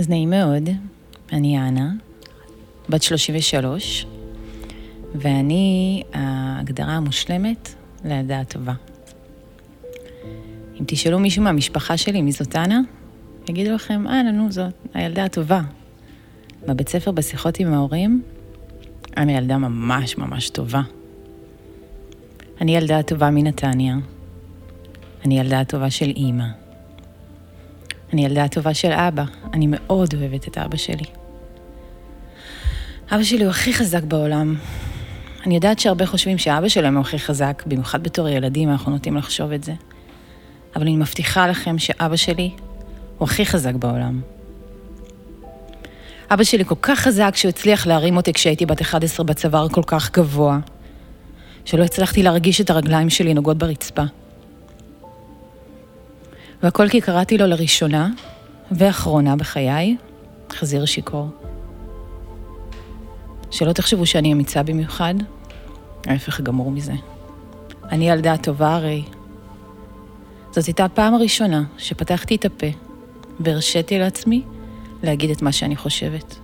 אז נעים מאוד, אני אנה, בת 33, ואני ההגדרה המושלמת לילדה הטובה. אם תשאלו מישהו מהמשפחה שלי מי זאת אנה, יגידו לכם, אנה, נו, זאת הילדה הטובה. בבית ספר בשיחות עם ההורים, אני ילדה ממש ממש טובה. אני ילדה הטובה מנתניה. אני ילדה הטובה של אימא. אני ילדה הטובה של אבא. אני מאוד אוהבת את אבא שלי. אבא שלי הוא הכי חזק בעולם. אני יודעת שהרבה חושבים שאבא שלהם הוא הכי חזק, במיוחד בתור ילדים אנחנו נוטים לחשוב את זה. אבל אני מבטיחה לכם שאבא שלי הוא הכי חזק בעולם. אבא שלי כל כך חזק שהוא הצליח להרים אותי כשהייתי בת 11 בצוואר כל כך גבוה, שלא הצלחתי להרגיש את הרגליים שלי נוגעות ברצפה. והכל כי קראתי לו לראשונה ואחרונה בחיי, חזיר שיכור. שלא תחשבו שאני אמיצה במיוחד, ההפך גמור מזה. אני ילדה טובה הרי. זאת הייתה הפעם הראשונה שפתחתי את הפה והרשיתי לעצמי להגיד את מה שאני חושבת.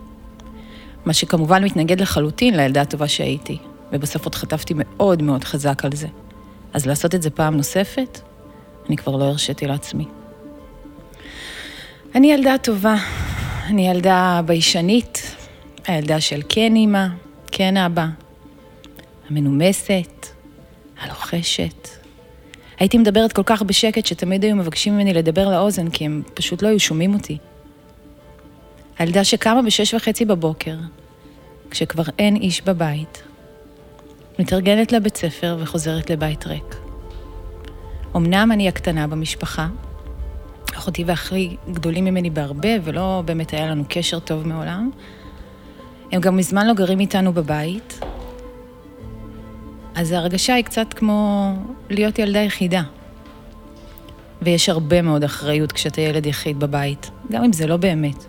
מה שכמובן מתנגד לחלוטין לילדה הטובה שהייתי, ובסוף עוד חטפתי מאוד מאוד חזק על זה. אז לעשות את זה פעם נוספת, אני כבר לא הרשיתי לעצמי. אני ילדה טובה, אני ילדה ביישנית, הילדה של כן אימא, כן אבא, המנומסת, הלוחשת. הייתי מדברת כל כך בשקט שתמיד היו מבקשים ממני לדבר לאוזן כי הם פשוט לא היו שומעים אותי. הילדה שקמה בשש וחצי בבוקר, כשכבר אין איש בבית, מתארגנת לבית ספר וחוזרת לבית ריק. אמנם אני הקטנה במשפחה, אחותי ואחי גדולים ממני בהרבה ולא באמת היה לנו קשר טוב מעולם. הם גם מזמן לא גרים איתנו בבית, אז ההרגשה היא קצת כמו להיות ילדה יחידה. ויש הרבה מאוד אחריות כשאתה ילד יחיד בבית, גם אם זה לא באמת.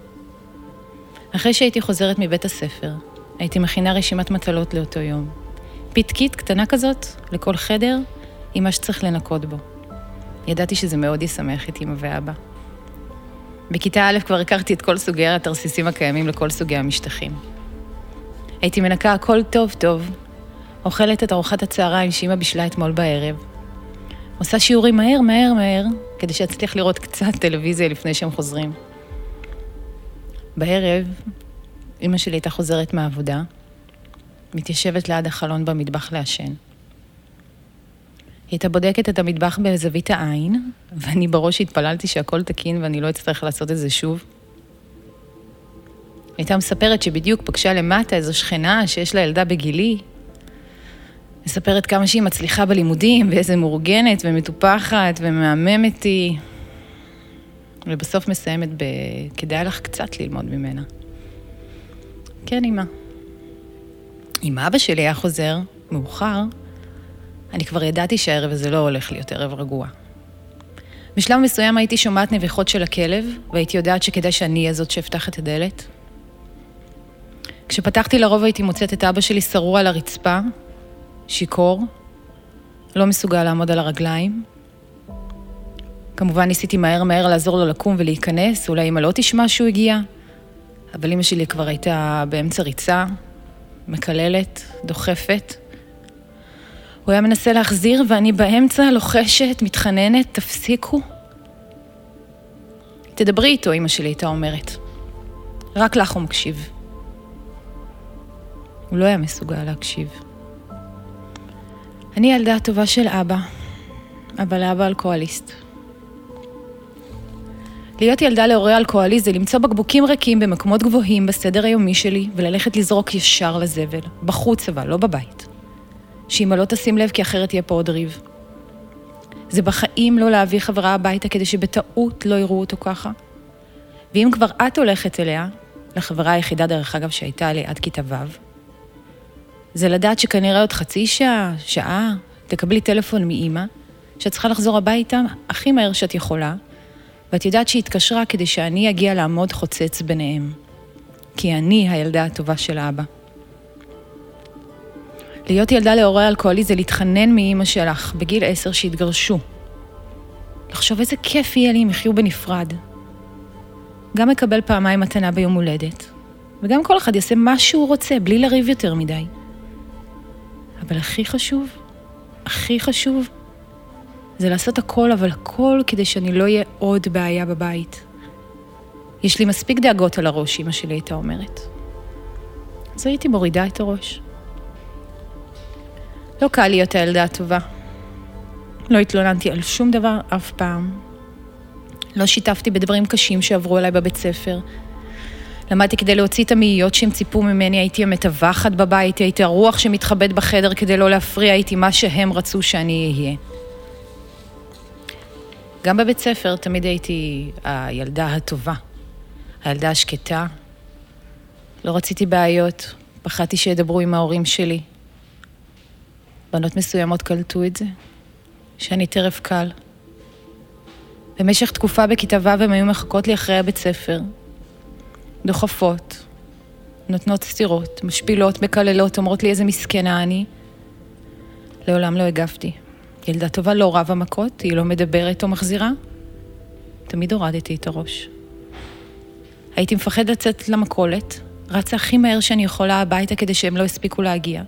אחרי שהייתי חוזרת מבית הספר, הייתי מכינה רשימת מטלות לאותו יום. פתקית קטנה כזאת, לכל חדר, עם מה שצריך לנקות בו. ידעתי שזה מאוד ישמח את אמא ואבא. בכיתה א' כבר הכרתי את כל סוגי התרסיסים הקיימים לכל סוגי המשטחים. הייתי מנקה הכל טוב טוב, אוכלת את ארוחת הצהריים שאמא בישלה אתמול בערב, עושה שיעורים מהר מהר מהר, כדי שאצליח לראות קצת טלוויזיה לפני שהם חוזרים. בערב, אמא שלי הייתה חוזרת מהעבודה, מתיישבת ליד החלון במטבח לעשן. היא הייתה בודקת את המטבח בזווית העין, ואני בראש התפללתי שהכל תקין ואני לא אצטרך לעשות את זה שוב. היא הייתה מספרת שבדיוק פגשה למטה איזו שכנה שיש לה ילדה בגילי. מספרת כמה שהיא מצליחה בלימודים, ואיזה מאורגנת ומטופחת ומהממת היא. ובסוף מסיימת ב... כדאי לך קצת ללמוד ממנה. כן, אמא. אם אבא שלי היה חוזר, מאוחר, אני כבר ידעתי שהערב הזה לא הולך להיות ערב רגוע. בשלב מסוים הייתי שומעת נביחות של הכלב, והייתי יודעת שכדאי שאני אהיה זאת שאפתח את הדלת. כשפתחתי לרוב הייתי מוצאת את אבא שלי שרוע על הרצפה, שיכור, לא מסוגל לעמוד על הרגליים, כמובן ניסיתי מהר מהר לעזור לו לקום ולהיכנס, אולי אמא לא תשמע שהוא הגיע, אבל אמא שלי כבר הייתה באמצע ריצה, מקללת, דוחפת. הוא היה מנסה להחזיר ואני באמצע לוחשת, מתחננת, תפסיקו. תדברי איתו, אמא שלי הייתה אומרת. רק לך הוא מקשיב. הוא לא היה מסוגל להקשיב. אני ילדה טובה של אבא, אבל אבא אלכוהוליסט. להיות ילדה להורה אלכוהולי זה למצוא בקבוקים ריקים במקומות גבוהים בסדר היומי שלי וללכת לזרוק ישר לזבל, בחוץ אבל, לא בבית. שאמא לא תשים לב כי אחרת יהיה פה עוד ריב. זה בחיים לא להביא חברה הביתה כדי שבטעות לא יראו אותו ככה. ואם כבר את הולכת אליה, לחברה היחידה דרך אגב שהייתה לי עד כיתה ו', זה לדעת שכנראה עוד חצי שעה, שעה, תקבלי טלפון מאימא, שאת צריכה לחזור הביתה הכי מהר שאת יכולה, ואת יודעת שהיא התקשרה כדי שאני אגיע לעמוד חוצץ ביניהם. כי אני הילדה הטובה של האבא. להיות ילדה להורה אלכוהולי זה להתחנן מאימא שלך בגיל עשר שהתגרשו. לחשוב איזה כיף יהיה לי אם יחיו בנפרד. גם מקבל פעמיים מתנה ביום הולדת, וגם כל אחד יעשה מה שהוא רוצה, בלי לריב יותר מדי. אבל הכי חשוב, הכי חשוב, זה לעשות הכל, אבל הכל כדי שאני לא אהיה עוד בעיה בבית. יש לי מספיק דאגות על הראש, אמא שלי הייתה אומרת. אז הייתי מורידה את הראש. לא קל להיות הילדה הטובה. לא התלוננתי על שום דבר אף פעם. לא שיתפתי בדברים קשים שעברו עליי בבית ספר. למדתי כדי להוציא את המאיות שהם ציפו ממני, הייתי המטווחת בבית, הייתי הרוח שמתחבאת בחדר כדי לא להפריע, הייתי מה שהם רצו שאני אהיה. גם בבית ספר תמיד הייתי הילדה הטובה, הילדה השקטה. לא רציתי בעיות, פחדתי שידברו עם ההורים שלי. בנות מסוימות קלטו את זה, שאני טרף קל. במשך תקופה בכיתה ו' הן היו מחכות לי אחרי הבית ספר. דוחפות, נותנות סטירות, משפילות, מקללות, אומרות לי איזה מסכנה אני. לעולם לא הגבתי. ילדה טובה לא רבה מכות, היא לא מדברת או מחזירה. תמיד הורדתי את הראש. הייתי מפחד לצאת למכולת, רצה הכי מהר שאני יכולה הביתה כדי שהם לא הספיקו להגיע.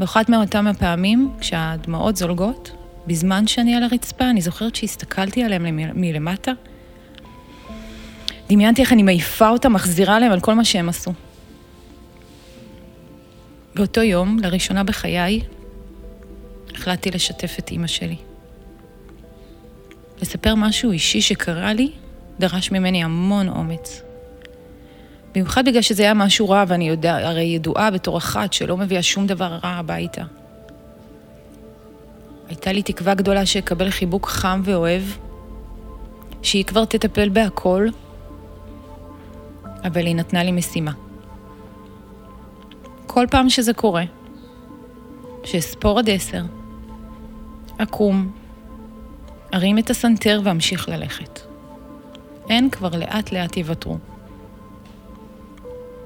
באחת מאותם הפעמים, כשהדמעות זולגות, בזמן שאני על הרצפה, אני זוכרת שהסתכלתי עליהם מלמטה. דמיינתי איך אני מעיפה אותם, מחזירה להם על כל מה שהם עשו. באותו יום, לראשונה בחיי, החלטתי לשתף את אימא שלי. לספר משהו אישי שקרה לי, דרש ממני המון אומץ. במיוחד בגלל שזה היה משהו רע, ואני יודע, הרי ידועה בתור אחת שלא מביאה שום דבר רע הביתה. הייתה לי תקווה גדולה שאקבל חיבוק חם ואוהב, שהיא כבר תטפל בהכל, אבל היא נתנה לי משימה. כל פעם שזה קורה, שאספור עד עשר, אקום, ארים את הסנטר ואמשיך ללכת. הן כבר לאט לאט יוותרו.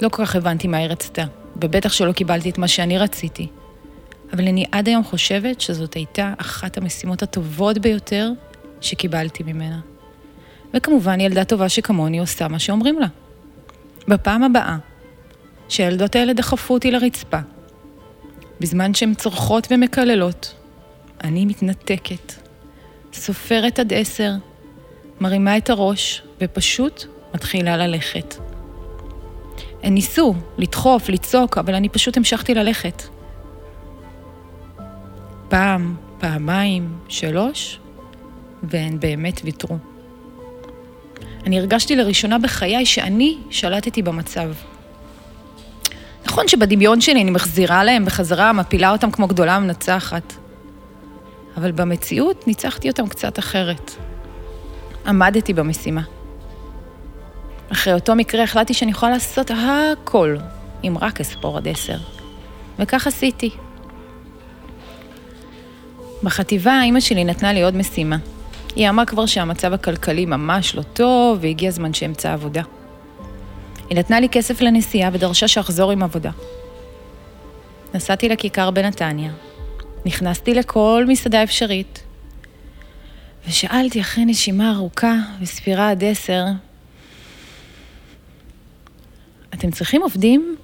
לא כל כך הבנתי מה היא רצתה, ובטח שלא קיבלתי את מה שאני רציתי. אבל אני עד היום חושבת שזאת הייתה אחת המשימות הטובות ביותר שקיבלתי ממנה. וכמובן, ילדה טובה שכמוני עושה מה שאומרים לה. בפעם הבאה, שהילדות האלה דחפו אותי לרצפה, בזמן שהן צורחות ומקללות, אני מתנתקת, סופרת עד עשר, מרימה את הראש ופשוט מתחילה ללכת. הן ניסו לדחוף, לצעוק, אבל אני פשוט המשכתי ללכת. פעם, פעמיים, שלוש, והן באמת ויתרו. אני הרגשתי לראשונה בחיי שאני שלטתי במצב. נכון שבדמיון שלי אני מחזירה להם בחזרה, מפילה אותם כמו גדולה מנצחת. אבל במציאות ניצחתי אותם קצת אחרת. עמדתי במשימה. אחרי אותו מקרה החלטתי שאני יכולה לעשות הכל, אם רק אספור עד עשר. וכך עשיתי. בחטיבה אימא שלי נתנה לי עוד משימה. היא אמרה כבר שהמצב הכלכלי ממש לא טוב, והגיע הזמן שאמצא עבודה. היא נתנה לי כסף לנסיעה ודרשה שאחזור עם עבודה. נסעתי לכיכר בנתניה, נכנסתי לכל מסעדה אפשרית, ושאלתי אחרי נשימה ארוכה וספירה עד עשר, אתם צריכים עובדים?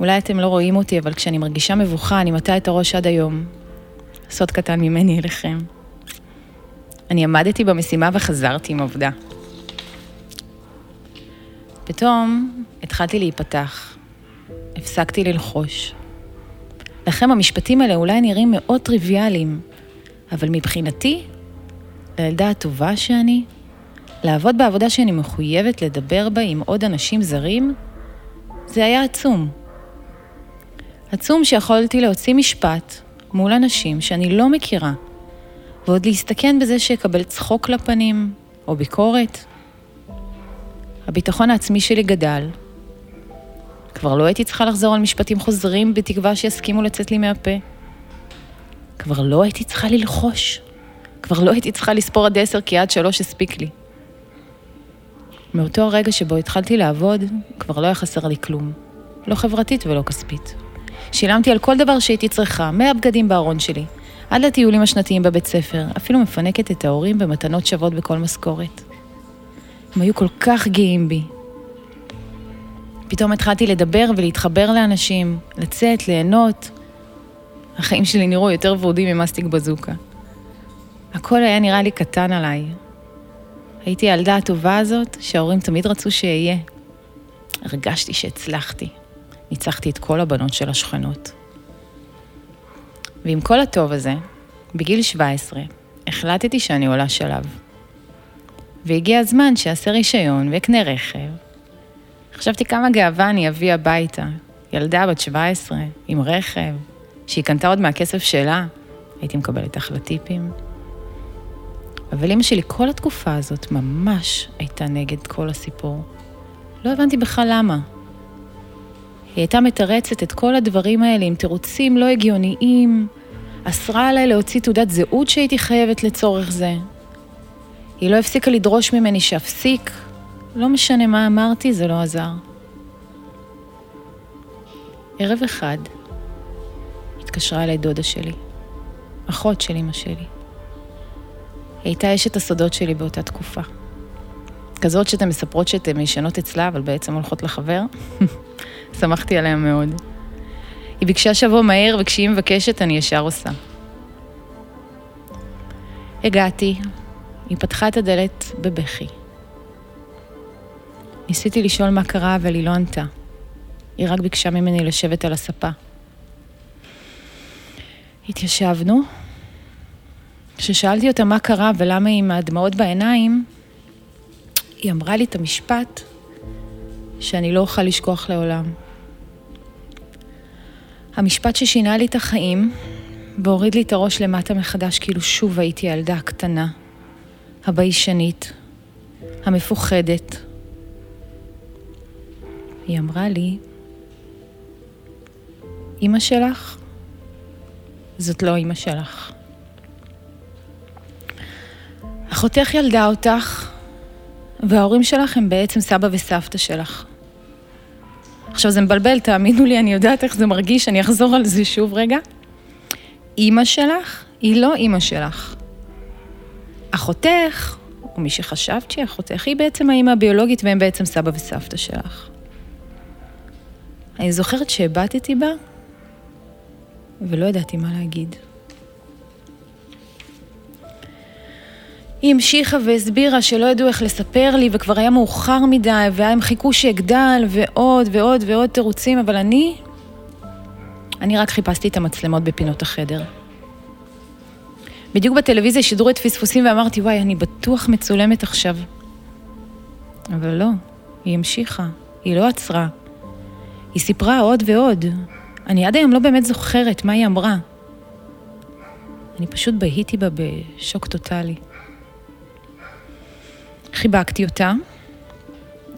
אולי אתם לא רואים אותי, אבל כשאני מרגישה מבוכה, אני מטה את הראש עד היום. סוד קטן ממני אליכם. אני עמדתי במשימה וחזרתי עם עובדה. פתאום התחלתי להיפתח. הפסקתי ללחוש. לכם המשפטים האלה אולי נראים מאוד טריוויאליים, אבל מבחינתי, לילדה הטובה שאני, לעבוד בעבודה שאני מחויבת לדבר בה עם עוד אנשים זרים, זה היה עצום. עצום שיכולתי להוציא משפט מול אנשים שאני לא מכירה, ועוד להסתכן בזה שאקבל צחוק לפנים, או ביקורת. הביטחון העצמי שלי גדל. כבר לא הייתי צריכה לחזור על משפטים חוזרים בתקווה שיסכימו לצאת לי מהפה. כבר לא הייתי צריכה ללחוש. כבר לא הייתי צריכה לספור עד עשר כי עד שלוש הספיק לי. מאותו הרגע שבו התחלתי לעבוד, כבר לא היה חסר לי כלום. לא חברתית ולא כספית. שילמתי על כל דבר שהייתי צריכה, מהבגדים בארון שלי, עד לטיולים השנתיים בבית ספר, אפילו מפנקת את ההורים במתנות שוות בכל משכורת. הם היו כל כך גאים בי. פתאום התחלתי לדבר ולהתחבר לאנשים, לצאת, ליהנות. החיים שלי נראו יותר ורודים ממסטיק בזוקה. הכל היה נראה לי קטן עליי. הייתי הילדה הטובה הזאת שההורים תמיד רצו שאהיה. הרגשתי שהצלחתי. ניצחתי את כל הבנות של השכנות. ועם כל הטוב הזה, בגיל 17, החלטתי שאני עולה שלב. והגיע הזמן שאעשה רישיון ואקנה רכב. חשבתי כמה גאווה אני אביא הביתה. ילדה בת 17, עם רכב, שהיא קנתה עוד מהכסף שלה, הייתי מקבלת אחלה טיפים. אבל אמא שלי כל התקופה הזאת ממש הייתה נגד כל הסיפור. לא הבנתי בכלל למה. היא הייתה מתרצת את כל הדברים האלה עם תירוצים לא הגיוניים, אסרה עליי להוציא תעודת זהות שהייתי חייבת לצורך זה. היא לא הפסיקה לדרוש ממני שאפסיק, לא משנה מה אמרתי, זה לא עזר. ערב אחד התקשרה אליי דודה שלי, אחות של אמא שלי. הייתה אשת הסודות שלי באותה תקופה. כזאת שאתן מספרות שאתן ישנות אצלה, אבל בעצם הולכות לחבר. שמחתי עליה מאוד. היא ביקשה שבוע מהר, וכשהיא מבקשת אני ישר עושה. הגעתי, היא פתחה את הדלת בבכי. ניסיתי לשאול מה קרה, אבל היא לא ענתה. היא רק ביקשה ממני לשבת על הספה. התיישבנו. כששאלתי אותה מה קרה ולמה היא עם הדמעות בעיניים, היא אמרה לי את המשפט שאני לא אוכל לשכוח לעולם. המשפט ששינה לי את החיים והוריד לי את הראש למטה מחדש, כאילו שוב הייתי ילדה הקטנה, הביישנית, המפוחדת. היא אמרה לי, אמא שלך, זאת לא אמא שלך. אחותך ילדה אותך, וההורים שלך הם בעצם סבא וסבתא שלך. עכשיו זה מבלבל, תאמינו לי, אני יודעת איך זה מרגיש, אני אחזור על זה שוב רגע. אימא שלך היא לא אימא שלך. אחותך, או מי שחשבת שהיא אחותך, היא בעצם האימא הביולוגית והם בעצם סבא וסבתא שלך. אני זוכרת שהבטתי בה, ולא ידעתי מה להגיד. היא המשיכה והסבירה שלא ידעו איך לספר לי, וכבר היה מאוחר מדי, והם חיכו שאגדל, ועוד ועוד ועוד תירוצים, אבל אני... אני רק חיפשתי את המצלמות בפינות החדר. בדיוק בטלוויזיה שידרו את פספוסים ואמרתי, וואי, אני בטוח מצולמת עכשיו. אבל לא, היא המשיכה, היא לא עצרה. היא סיפרה עוד ועוד. אני עד היום לא באמת זוכרת מה היא אמרה. אני פשוט בהיתי בה בשוק טוטאלי. חיבקתי אותה,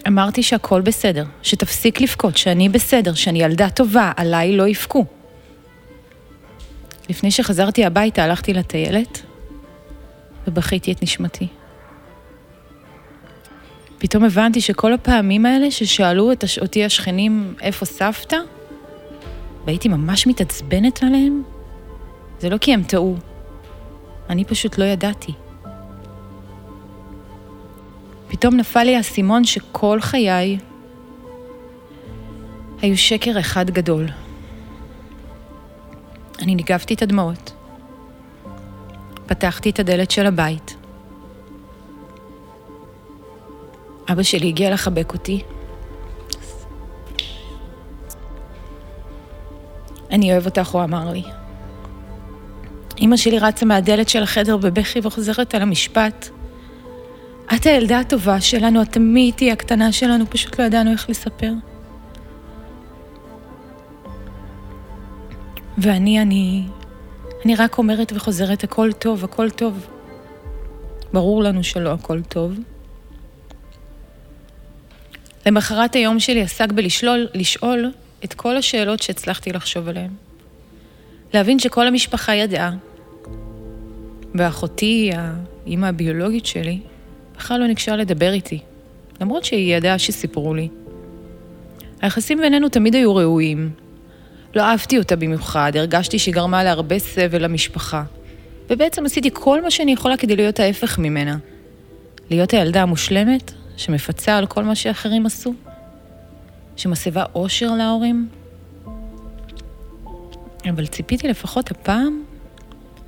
אמרתי שהכל בסדר, שתפסיק לבכות, שאני בסדר, שאני ילדה טובה, עליי לא יבכו. לפני שחזרתי הביתה הלכתי לטיילת ובכיתי את נשמתי. פתאום הבנתי שכל הפעמים האלה ששאלו את אותי השכנים איפה סבתא, והייתי ממש מתעצבנת עליהם, זה לא כי הם טעו, אני פשוט לא ידעתי. פתאום נפל לי האסימון שכל חיי היו שקר אחד גדול. אני ניגבתי את הדמעות, פתחתי את הדלת של הבית. אבא שלי הגיע לחבק אותי. אני אוהב אותך, הוא אמר לי. אמא שלי רצה מהדלת של החדר בבכי וחוזרת על המשפט. את הילדה הטובה שלנו, את תמיד תהיי הקטנה שלנו, פשוט לא ידענו איך לספר. ואני, אני, אני רק אומרת וחוזרת, הכל טוב, הכל טוב. ברור לנו שלא הכל טוב. למחרת היום שלי עסק בלשלול, לשאול את כל השאלות שהצלחתי לחשוב עליהן. להבין שכל המשפחה ידעה, ואחותי, האימא הביולוגית שלי, בכלל לא ניגשה לדבר איתי, למרות שהיא ידעה שסיפרו לי. היחסים בינינו תמיד היו ראויים. לא אהבתי אותה במיוחד, הרגשתי שהיא גרמה להרבה סבל למשפחה. ובעצם עשיתי כל מה שאני יכולה כדי להיות ההפך ממנה. להיות הילדה המושלמת שמפצה על כל מה שאחרים עשו? שמסבה אושר להורים? אבל ציפיתי לפחות הפעם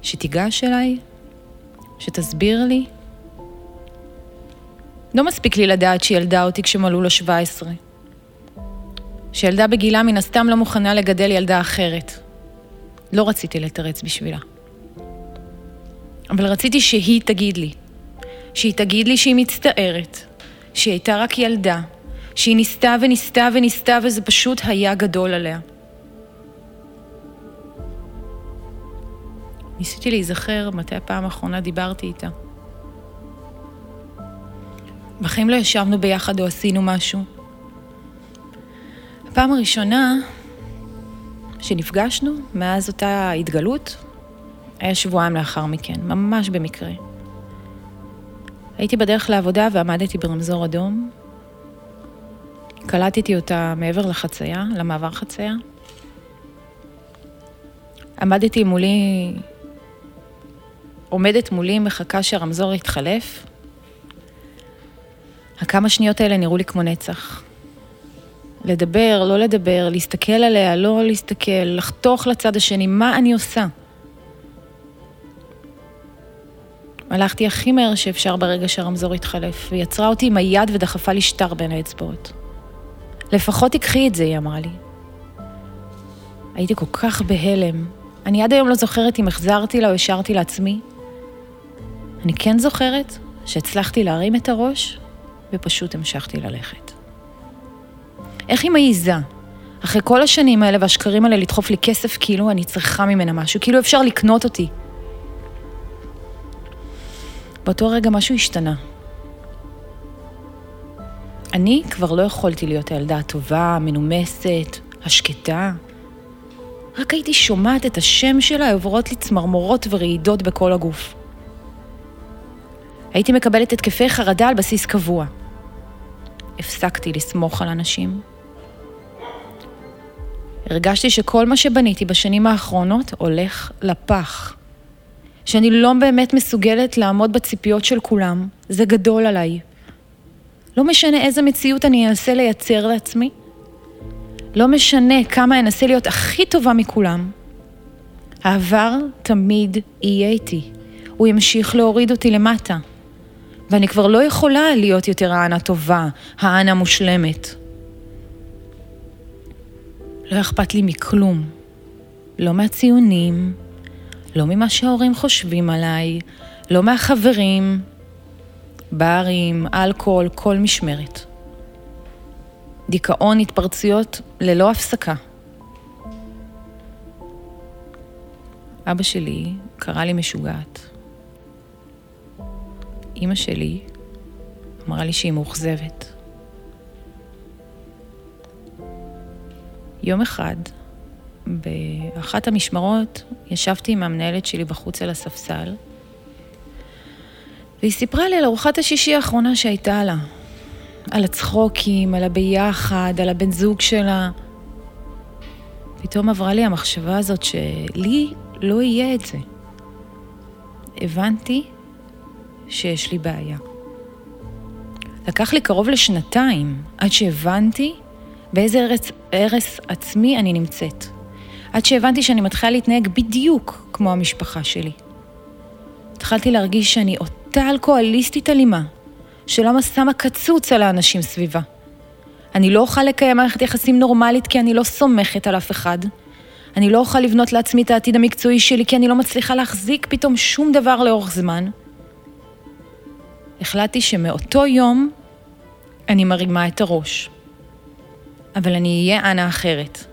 שתיגש אליי, שתסביר לי. לא מספיק לי לדעת שהיא ילדה אותי כשמלאו לו 17. שילדה בגילה מן הסתם לא מוכנה לגדל ילדה אחרת. לא רציתי לתרץ בשבילה. אבל רציתי שהיא תגיד לי. שהיא תגיד לי שהיא מצטערת, שהיא הייתה רק ילדה, שהיא ניסתה וניסתה וניסתה וזה פשוט היה גדול עליה. ניסיתי להיזכר מתי הפעם האחרונה דיברתי איתה. בחיים לא ישבנו ביחד או עשינו משהו. הפעם הראשונה שנפגשנו, מאז אותה התגלות, היה שבועיים לאחר מכן, ממש במקרה. הייתי בדרך לעבודה ועמדתי ברמזור אדום. קלטתי אותה מעבר לחצייה, למעבר חצייה. עמדתי מולי, עומדת מולי, מחכה שהרמזור יתחלף. הכמה שניות האלה נראו לי כמו נצח. לדבר, לא לדבר, להסתכל עליה, לא להסתכל, לחתוך לצד השני, מה אני עושה? הלכתי הכי מהר שאפשר ברגע שהרמזור התחלף, והיא עצרה אותי עם היד ודחפה לי שטר בין האצבעות. לפחות תקחי את זה, היא אמרה לי. הייתי כל כך בהלם. אני עד היום לא זוכרת אם החזרתי לה או השארתי לעצמי. אני כן זוכרת שהצלחתי להרים את הראש ופשוט המשכתי ללכת. איך היא מעיזה, אחרי כל השנים האלה והשקרים האלה, לדחוף לי כסף כאילו אני צריכה ממנה משהו, כאילו אפשר לקנות אותי. באותו רגע משהו השתנה. אני כבר לא יכולתי להיות הילדה הטובה, המנומסת, השקטה. רק הייתי שומעת את השם שלה עוברות לי צמרמורות ורעידות בכל הגוף. הייתי מקבלת התקפי חרדה על בסיס קבוע. הפסקתי לסמוך על אנשים. הרגשתי שכל מה שבניתי בשנים האחרונות הולך לפח. שאני לא באמת מסוגלת לעמוד בציפיות של כולם, זה גדול עליי. לא משנה איזה מציאות אני אנסה לייצר לעצמי, לא משנה כמה אנסה להיות הכי טובה מכולם, העבר תמיד יהיה איתי, הוא ימשיך להוריד אותי למטה. ואני כבר לא יכולה להיות יותר האנה טובה, האנה מושלמת. לא אכפת לי מכלום. לא מהציונים, לא ממה שההורים חושבים עליי, לא מהחברים, ברים, אלכוהול, כל משמרת. דיכאון, התפרצויות ללא הפסקה. אבא שלי קרא לי משוגעת. אימא שלי אמרה לי שהיא מאוכזבת. יום אחד, באחת המשמרות, ישבתי עם המנהלת שלי בחוץ על הספסל, והיא סיפרה לי על ארוחת השישי האחרונה שהייתה לה. על הצחוקים, על הביחד, על הבן זוג שלה. פתאום עברה לי המחשבה הזאת שלי לא יהיה את זה. הבנתי שיש לי בעיה. לקח לי קרוב לשנתיים עד שהבנתי באיזה ארץ, ארץ עצמי אני נמצאת. עד שהבנתי שאני מתחילה להתנהג בדיוק כמו המשפחה שלי. התחלתי להרגיש שאני אותה אלכוהוליסטית אלימה, שלא שמה קצוץ על האנשים סביבה. אני לא אוכל לקיים מערכת יחסים נורמלית כי אני לא סומכת על אף אחד. אני לא אוכל לבנות לעצמי את העתיד המקצועי שלי כי אני לא מצליחה להחזיק פתאום שום דבר לאורך זמן. החלטתי שמאותו יום אני מרימה את הראש. אבל אני אהיה אנה אחרת.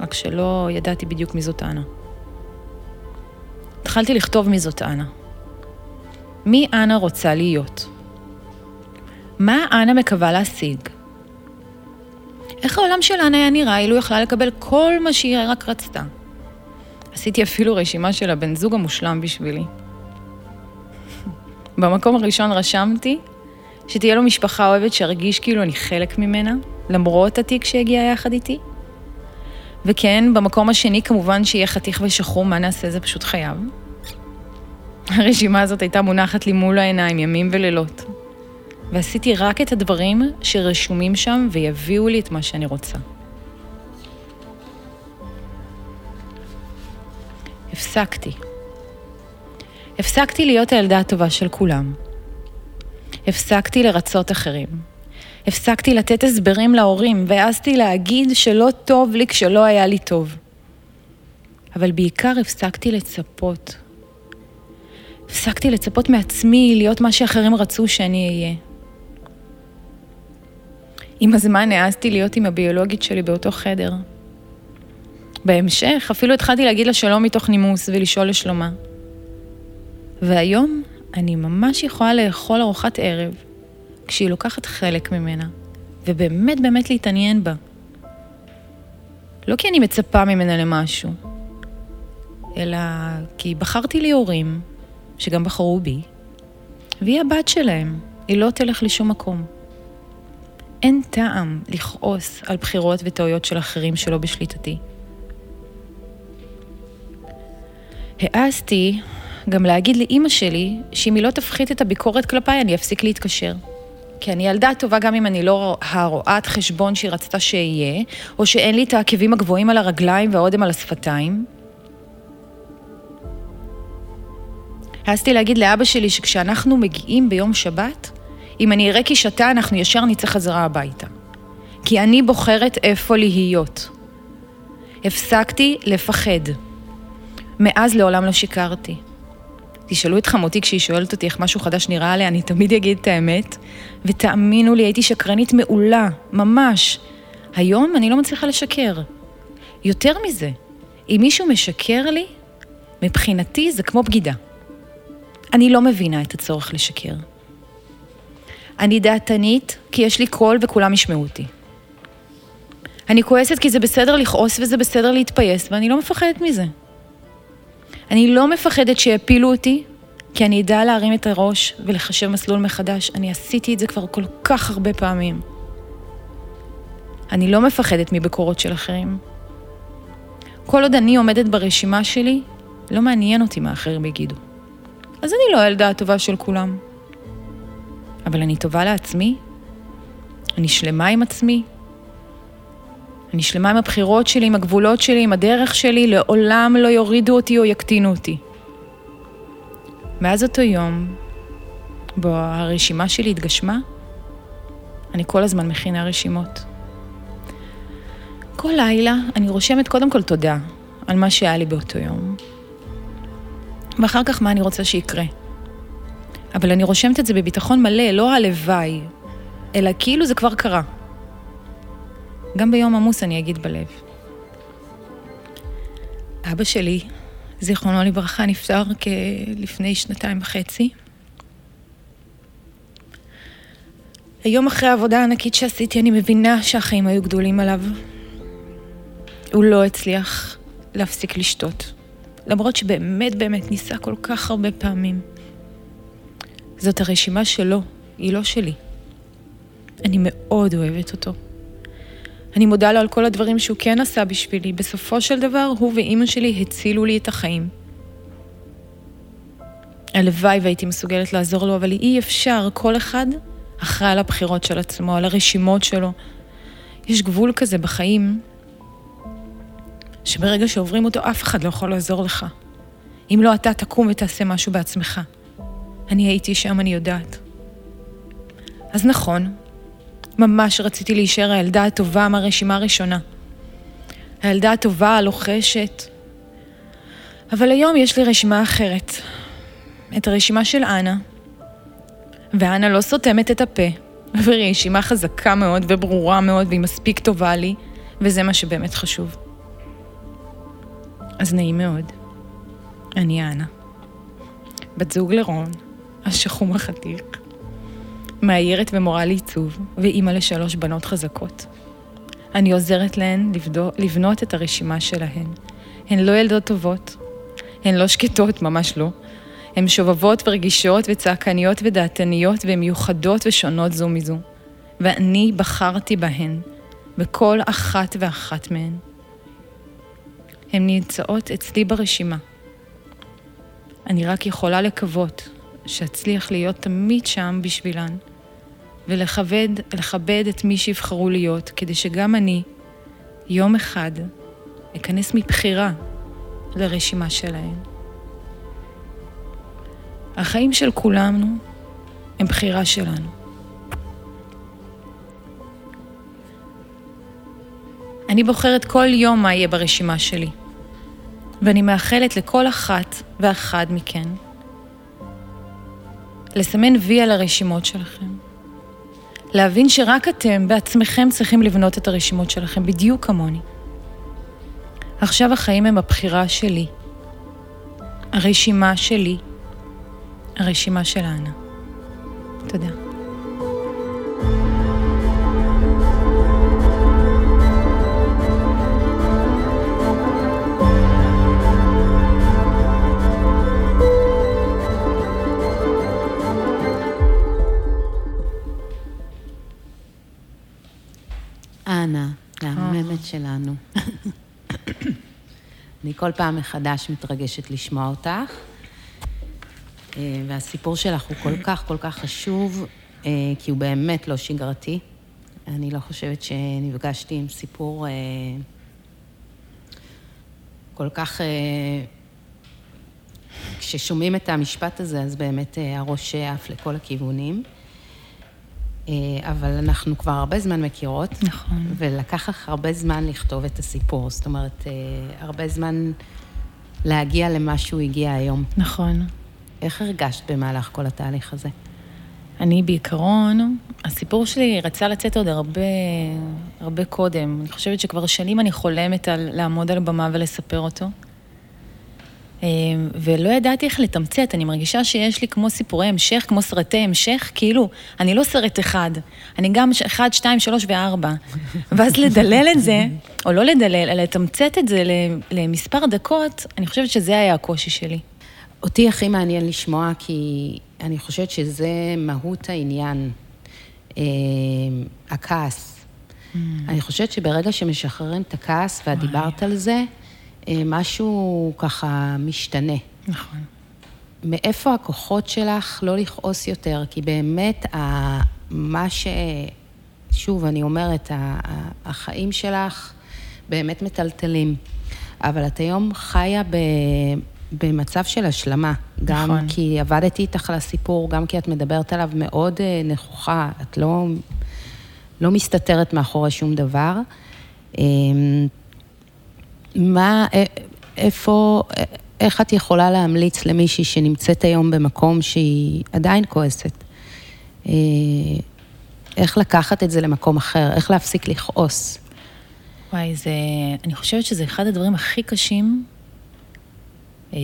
רק שלא ידעתי בדיוק מי זאת אנה. התחלתי לכתוב מי זאת אנה. מי אנה רוצה להיות? מה אנה מקווה להשיג? איך העולם של אנה היה נראה אילו יכלה לקבל כל מה שהיא רק רצתה? עשיתי אפילו רשימה של הבן זוג המושלם בשבילי. במקום הראשון רשמתי שתהיה לו משפחה אוהבת שארגיש כאילו אני חלק ממנה, למרות התיק שהגיע יחד איתי. וכן, במקום השני כמובן שיהיה חתיך ושחור, מה נעשה? זה פשוט חייב. הרשימה הזאת הייתה מונחת לי מול העיניים ימים ולילות. ועשיתי רק את הדברים שרשומים שם ויביאו לי את מה שאני רוצה. הפסקתי. הפסקתי להיות הילדה הטובה של כולם. הפסקתי לרצות אחרים. הפסקתי לתת הסברים להורים, והעזתי להגיד שלא טוב לי כשלא היה לי טוב. אבל בעיקר הפסקתי לצפות. הפסקתי לצפות מעצמי להיות מה שאחרים רצו שאני אהיה. עם הזמן העזתי להיות עם הביולוגית שלי באותו חדר. בהמשך אפילו התחלתי להגיד לה שלום מתוך נימוס ולשאול לשלומה. והיום אני ממש יכולה לאכול ארוחת ערב כשהיא לוקחת חלק ממנה, ובאמת באמת להתעניין בה. לא כי אני מצפה ממנה למשהו, אלא כי בחרתי לי הורים, שגם בחרו בי, והיא הבת שלהם, היא לא תלך לשום מקום. אין טעם לכעוס על בחירות וטעויות של אחרים שלא בשליטתי. העזתי גם להגיד לאימא שלי שאם היא לא תפחית את הביקורת כלפיי, אני אפסיק להתקשר. כי אני ילדה טובה גם אם אני לא הרואת חשבון שהיא רצתה שאהיה, או שאין לי את העקבים הגבוהים על הרגליים והאודם על השפתיים. העזתי להגיד לאבא שלי שכשאנחנו מגיעים ביום שבת, אם אני אראה כי שתה, אנחנו ישר נצא חזרה הביתה. כי אני בוחרת איפה להיות. הפסקתי לפחד. מאז לעולם לא שיקרתי. תשאלו את חמותי כשהיא שואלת אותי איך משהו חדש נראה עליה, אני תמיד אגיד את האמת. ותאמינו לי, הייתי שקרנית מעולה, ממש. היום אני לא מצליחה לשקר. יותר מזה, אם מישהו משקר לי, מבחינתי זה כמו בגידה. אני לא מבינה את הצורך לשקר. אני דעתנית כי יש לי קול וכולם ישמעו אותי. אני כועסת כי זה בסדר לכעוס וזה בסדר להתפייס, ואני לא מפחדת מזה. אני לא מפחדת שיפילו אותי, כי אני אדע להרים את הראש ולחשב מסלול מחדש. אני עשיתי את זה כבר כל כך הרבה פעמים. אני לא מפחדת מביקורות של אחרים. כל עוד אני עומדת ברשימה שלי, לא מעניין אותי מה אחרים יגידו. אז אני לא הילדה הטובה של כולם. אבל אני טובה לעצמי, אני שלמה עם עצמי, אני שלמה עם הבחירות שלי, עם הגבולות שלי, עם הדרך שלי, לעולם לא יורידו אותי או יקטינו אותי. מאז אותו יום, בו הרשימה שלי התגשמה, אני כל הזמן מכינה רשימות. כל לילה אני רושמת קודם כל תודה על מה שהיה לי באותו יום, ואחר כך מה אני רוצה שיקרה. אבל אני רושמת את זה בביטחון מלא, לא הלוואי, אלא כאילו זה כבר קרה. גם ביום עמוס אני אגיד בלב. אבא שלי, זיכרונו לברכה, נפטר כלפני שנתיים וחצי. היום אחרי העבודה הענקית שעשיתי, אני מבינה שהחיים היו גדולים עליו. הוא לא הצליח להפסיק לשתות, למרות שבאמת באמת ניסה כל כך הרבה פעמים. זאת הרשימה שלו, היא לא שלי. אני מאוד אוהבת אותו. אני מודה לו על כל הדברים שהוא כן עשה בשבילי. בסופו של דבר, הוא ואימא שלי הצילו לי את החיים. הלוואי והייתי מסוגלת לעזור לו, אבל אי אפשר, כל אחד אחראי על הבחירות של עצמו, על הרשימות שלו. יש גבול כזה בחיים, שברגע שעוברים אותו, אף אחד לא יכול לעזור לך. אם לא אתה, תקום ותעשה משהו בעצמך. אני הייתי שם, אני יודעת. אז נכון, ממש רציתי להישאר הילדה הטובה מהרשימה הראשונה. הילדה הטובה, הלוחשת. אבל היום יש לי רשימה אחרת. את הרשימה של אנה, ואנה לא סותמת את הפה, ורשימה חזקה מאוד וברורה מאוד והיא מספיק טובה לי, וזה מה שבאמת חשוב. אז נעים מאוד. אני אנה. בת זוג לרון, השחום החתיך. מאיירת ומורה לעיצוב, ואימא לשלוש בנות חזקות. אני עוזרת להן לבדו, לבנות את הרשימה שלהן. הן לא ילדות טובות, הן לא שקטות, ממש לא. הן שובבות ורגישות וצעקניות ודעתניות והן מיוחדות ושונות זו מזו. ואני בחרתי בהן, בכל אחת ואחת מהן. הן נמצאות אצלי ברשימה. אני רק יכולה לקוות שאצליח להיות תמיד שם בשבילן, ולכבד את מי שיבחרו להיות, כדי שגם אני, יום אחד, אכנס מבחירה לרשימה שלהם. החיים של כולנו הם בחירה שלנו. אני בוחרת כל יום מה יהיה ברשימה שלי, ואני מאחלת לכל אחת ואחד מכן לסמן וי על הרשימות שלכם. להבין שרק אתם בעצמכם צריכים לבנות את הרשימות שלכם, בדיוק כמוני. עכשיו החיים הם הבחירה שלי, הרשימה שלי, הרשימה של אנה. תודה. כל פעם מחדש מתרגשת לשמוע אותך, אה, והסיפור שלך הוא כל כך כל כך חשוב, אה, כי הוא באמת לא שגרתי. אני לא חושבת שנפגשתי עם סיפור אה, כל כך... כששומעים את המשפט הזה, אז באמת הראש עף לכל הכיוונים. אה, אבל אנחנו כבר הרבה זמן מכירות. נכון. ולקח לך הרבה זמן לכתוב את הסיפור. זאת אומרת, אה, הרבה זמן להגיע למה שהוא הגיע היום. נכון. איך הרגשת במהלך כל התהליך הזה? אני בעיקרון, הסיפור שלי רצה לצאת עוד הרבה, הרבה קודם. אני חושבת שכבר שנים אני חולמת על לעמוד על במה ולספר אותו. אמ, ולא ידעתי איך לתמצת, אני מרגישה שיש לי כמו סיפורי המשך, כמו סרטי המשך, כאילו, אני לא סרט אחד, אני גם אחד, שתיים, שלוש וארבע. ואז לדלל את זה, או לא לדלל, אלא לתמצת את זה למספר דקות, אני חושבת שזה היה הקושי שלי. אותי הכי מעניין לשמוע, כי אני חושבת שזה מהות העניין, אה, הכעס. Mm. אני חושבת שברגע שמשחררים את הכעס, ואת דיברת על זה, משהו ככה משתנה. נכון. מאיפה הכוחות שלך לא לכעוס יותר? כי באמת, מה ש... שוב, אני אומרת, החיים שלך באמת מטלטלים. אבל את היום חיה ב... במצב של השלמה. גם נכון. כי עבדתי איתך על הסיפור, גם כי את מדברת עליו מאוד אה, נכוחה, את לא, לא מסתתרת מאחורי שום דבר. מה, איפה, איך את יכולה להמליץ למישהי שנמצאת היום במקום שהיא עדיין כועסת? אה, איך לקחת את זה למקום אחר? איך להפסיק לכעוס? וואי, זה... אני חושבת שזה אחד הדברים הכי קשים אה,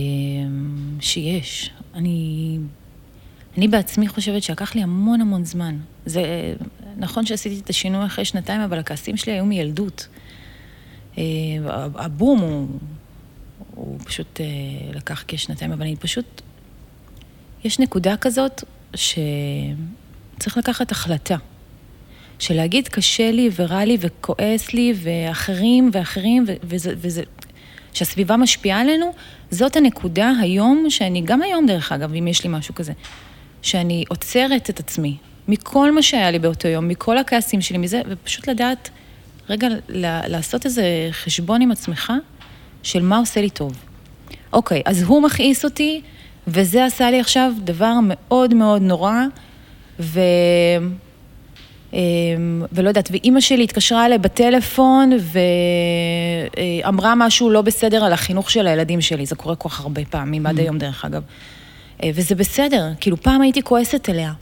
שיש. אני... אני בעצמי חושבת שלקח לי המון המון זמן. זה נכון שעשיתי את השינוי אחרי שנתיים, אבל הכעסים שלי היו מילדות. אה, הבום הוא, הוא פשוט אה, לקח כשנתיים, אבל אני פשוט... יש נקודה כזאת שצריך לקחת החלטה. של להגיד קשה לי ורע לי וכועס לי ואחרים ואחרים וזה, וזה, שהסביבה משפיעה עלינו, זאת הנקודה היום שאני, גם היום דרך אגב, אם יש לי משהו כזה, שאני עוצרת את עצמי מכל מה שהיה לי באותו יום, מכל הכעסים שלי, מזה, ופשוט לדעת רגע לעשות איזה חשבון עם עצמך של מה עושה לי טוב. אוקיי, אז הוא מכעיס אותי, וזה עשה לי עכשיו דבר מאוד מאוד נורא, ו... אמ, ולא יודעת, ואימא שלי התקשרה אליי בטלפון ואמרה משהו לא בסדר על החינוך של הילדים שלי, זה קורה כל כך הרבה פעמים, עד mm. היום דרך אגב. אה, וזה בסדר, כאילו פעם הייתי כועסת אליה,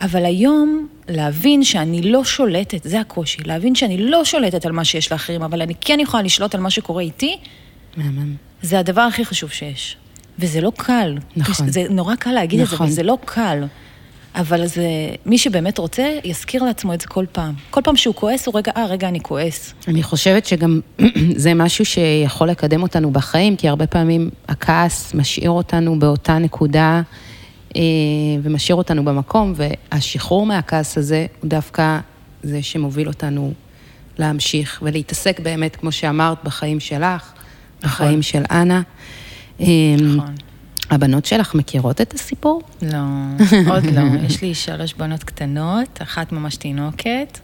אבל היום, להבין שאני לא שולטת, זה הקושי, להבין שאני לא שולטת על מה שיש לאחרים, אבל אני כן יכולה לשלוט על מה שקורה איתי, מהמם. זה הדבר הכי חשוב שיש. וזה לא קל. נכון. זה נורא קל להגיד נכון. את זה, אבל זה לא קל. אבל זה, מי שבאמת רוצה, יזכיר לעצמו את זה כל פעם. כל פעם שהוא כועס, הוא רגע, אה, רגע, אני כועס. אני חושבת שגם זה משהו שיכול לקדם אותנו בחיים, כי הרבה פעמים הכעס משאיר אותנו באותה נקודה. אה, ומשאיר אותנו במקום, והשחרור מהכעס הזה הוא דווקא זה שמוביל אותנו להמשיך ולהתעסק באמת, כמו שאמרת, בחיים שלך, בחיים נכון. של אנה. נכון. הבנות שלך מכירות את הסיפור? לא, עוד לא. יש לי שלוש בנות קטנות, אחת ממש תינוקת,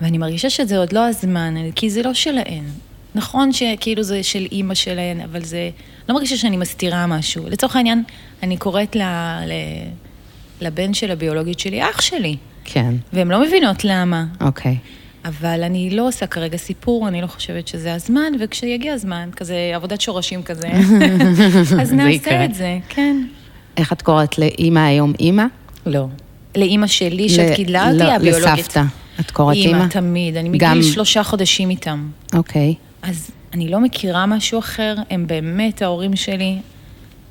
ואני מרגישה שזה עוד לא הזמן, כי זה לא שלהן. נכון שכאילו זה של אימא שלהן, אבל זה... לא מרגישה שאני מסתירה משהו. לצורך העניין, אני קוראת ל... ל... לבן של הביולוגית שלי, אח שלי. כן. והן לא מבינות למה. אוקיי. אבל אני לא עושה כרגע סיפור, אני לא חושבת שזה הזמן, וכשיגיע הזמן, כזה עבודת שורשים כזה, אז נעשה. את זה, כן. איך את קוראת לאימא היום אימא? לא. לאימא שלי, שאת גידלה אותי, לא, הביולוגית. לסבתא. את קוראת אימא? אימא, תמיד. אני גם- מגיל שלושה חודשים איתם. אוקיי. אז אני לא מכירה משהו אחר, הם באמת ההורים שלי.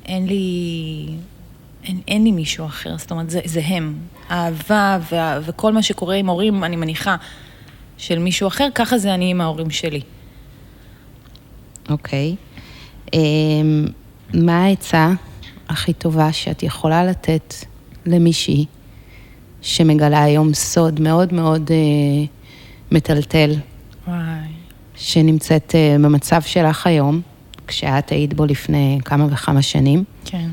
אין לי... אין, אין לי מישהו אחר, זאת אומרת, זה, זה הם. האהבה וה, וכל מה שקורה עם הורים, אני מניחה, של מישהו אחר, ככה זה אני עם ההורים שלי. אוקיי. אמ, מה העצה הכי טובה שאת יכולה לתת למישהי שמגלה היום סוד מאוד מאוד אה, מטלטל. שנמצאת אה, במצב שלך היום, כשאת היית בו לפני כמה וכמה שנים? כן.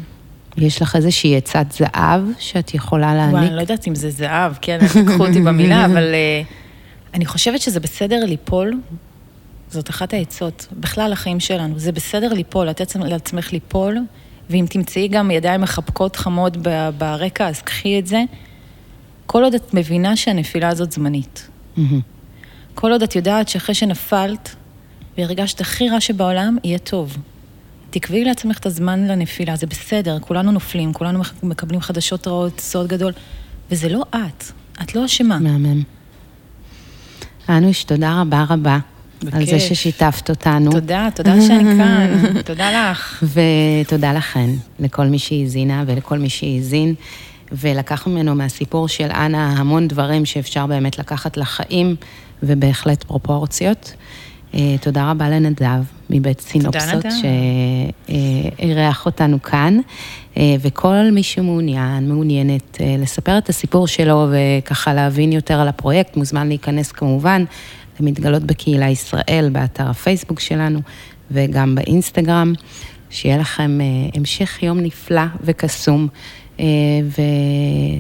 יש לך איזושהי עצת זהב שאת יכולה וואי, להעניק? אני לא יודעת אם זה זהב, כן, אל תקחו אותי במילה, אבל uh, אני חושבת שזה בסדר ליפול, זאת אחת העצות, בכלל החיים שלנו, זה בסדר ליפול, לתת לעצמך ליפול, ואם תמצאי גם ידיים מחבקות חמות ברקע, אז קחי את זה. כל עוד את מבינה שהנפילה הזאת זמנית. כל עוד את יודעת שאחרי שנפלת והרגשת הכי רע שבעולם, יהיה טוב. תקבעי לעצמך את הזמן לנפילה, זה בסדר, כולנו נופלים, כולנו מקבלים חדשות רעות, סוד גדול, וזה לא את, את לא אשמה. מהמם. אנוש, תודה רבה רבה על זה בכיף. ששיתפת אותנו. תודה, תודה שאני כאן, תודה לך. ותודה לכן, לכל מי שהאזינה ולכל מי שהאזין, ולקח ממנו מהסיפור של אנה המון דברים שאפשר באמת לקחת לחיים, ובהחלט פרופורציות. אה, תודה רבה לנדב מבית סינופסות. שאירח אותנו כאן, אה, וכל מי שמעוניין, מעוניינת אה, לספר את הסיפור שלו וככה להבין יותר על הפרויקט, מוזמן להיכנס כמובן למתגלות בקהילה ישראל, באתר הפייסבוק שלנו וגם באינסטגרם. שיהיה לכם המשך יום נפלא וקסום,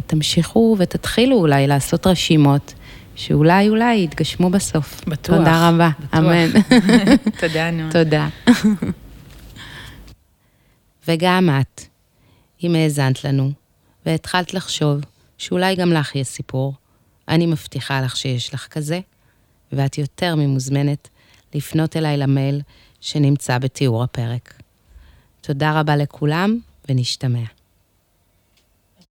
ותמשיכו ותתחילו אולי לעשות רשימות, שאולי אולי יתגשמו בסוף. בטוח. תודה רבה, בטוח. אמן. תודה, נו. תודה. וגם את, אם האזנת לנו, והתחלת לחשוב שאולי גם לך יש סיפור, אני מבטיחה לך שיש לך כזה, ואת יותר ממוזמנת לפנות אליי למייל שנמצא בתיאור הפרק. תודה רבה לכולם, ונשתמע.